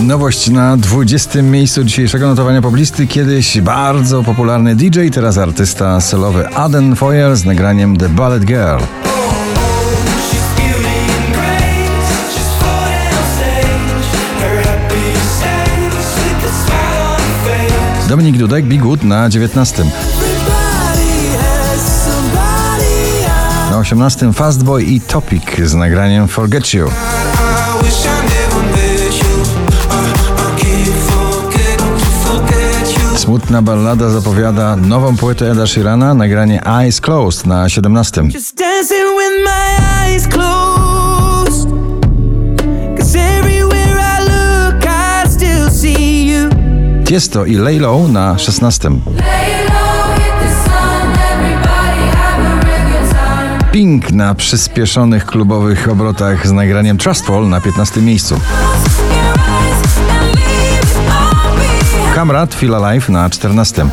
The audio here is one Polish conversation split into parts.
Nowość na 20. miejscu dzisiejszego notowania poblisty. Kiedyś bardzo popularny DJ, teraz artysta solowy Aden Foyer z nagraniem The Ballet Girl. Dominik Dudek, Good na 19. Na 18. Fastboy i Topic z nagraniem Forget You. Smutna ballada zapowiada nową płytę Eda Sheerana, nagranie Eyes Closed na 17. Just dancing with my eyes closed. Cause everywhere I look, I still see you. Tiesto i Lay Low na 16. Pink na przyspieszonych klubowych obrotach z nagraniem Trustful na 15 miejscu. Kamrat Feel Alive na 14.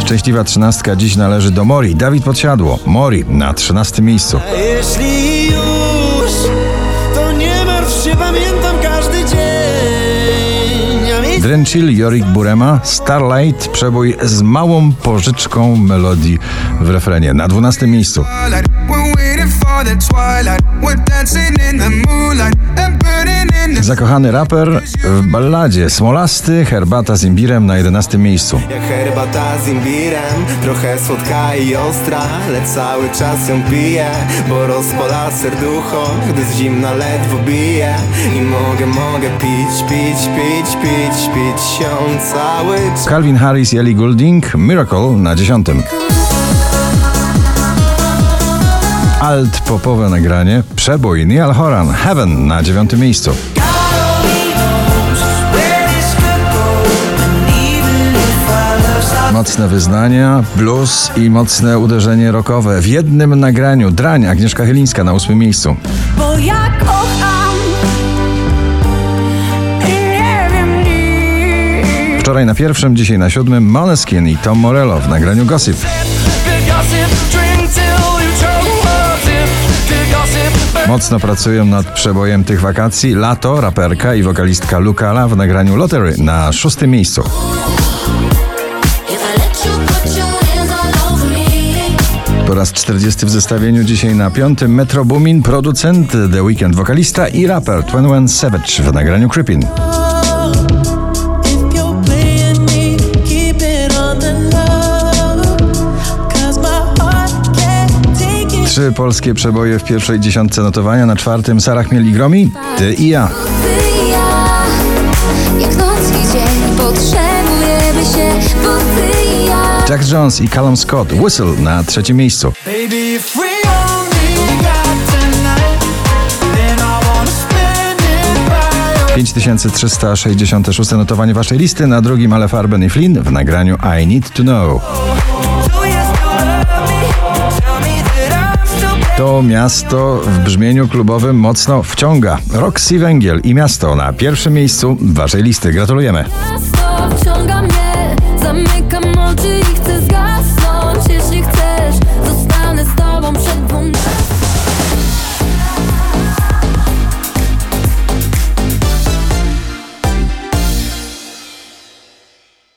Szczęśliwa trzynastka dziś należy do Mori. Dawid Podsiadło. Mori na 13 miejscu. A jeśli już, to nie martw się, pamiętam każdy dzień. Mi Drenchill, Jorik Burema, Starlight, przebój z małą pożyczką melodii w refrenie na 12 miejscu. Zakochany raper w balladzie Smolasty, herbata z imbirem na 11 miejscu. Jak herbata z imbirem, trochę słodka i ostra Lecz cały czas ją piję, bo rozpala serducho Gdy z zimna ledwo bije I mogę, mogę pić, pić, pić, pić, pić się cały czas Calvin Harris i Ellie Goulding, Miracle na 10. Alt popowe nagranie, przebój Neil Horan, Heaven na 9 miejscu. Mocne wyznania, blues i mocne uderzenie rockowe w jednym nagraniu. Drań Agnieszka Chylińska na 8 miejscu. Bo ja kocham. Wczoraj na pierwszym, dzisiaj na siódmym Måneskin i Tom Morello w nagraniu gossip. Mocno pracują nad przebojem tych wakacji Lato, raperka i wokalistka Lukala w nagraniu Lottery na szóstym miejscu. Po raz 40 w zestawieniu dzisiaj na piątym Metro Boomin, producent The Weekend, wokalista i raper 21 Savage w nagraniu Creepin. Trzy polskie przeboje w pierwszej dziesiątce notowania, na czwartym Sarah Chmiel i Gromi, Ty i ja. Ty i ja, jak noc i dzień, potrzebujemy się, bo ty i ja. Jack Jones i Callum Scott, Whistle na trzecim miejscu. Baby, spend it by your 5366 notowanie waszej listy, na drugim Ale Farben i Flynn w nagraniu I Need To Know. To miasto w brzmieniu klubowym mocno wciąga. Roxy Węgiel i miasto na pierwszym miejscu waszej listy. Gratulujemy.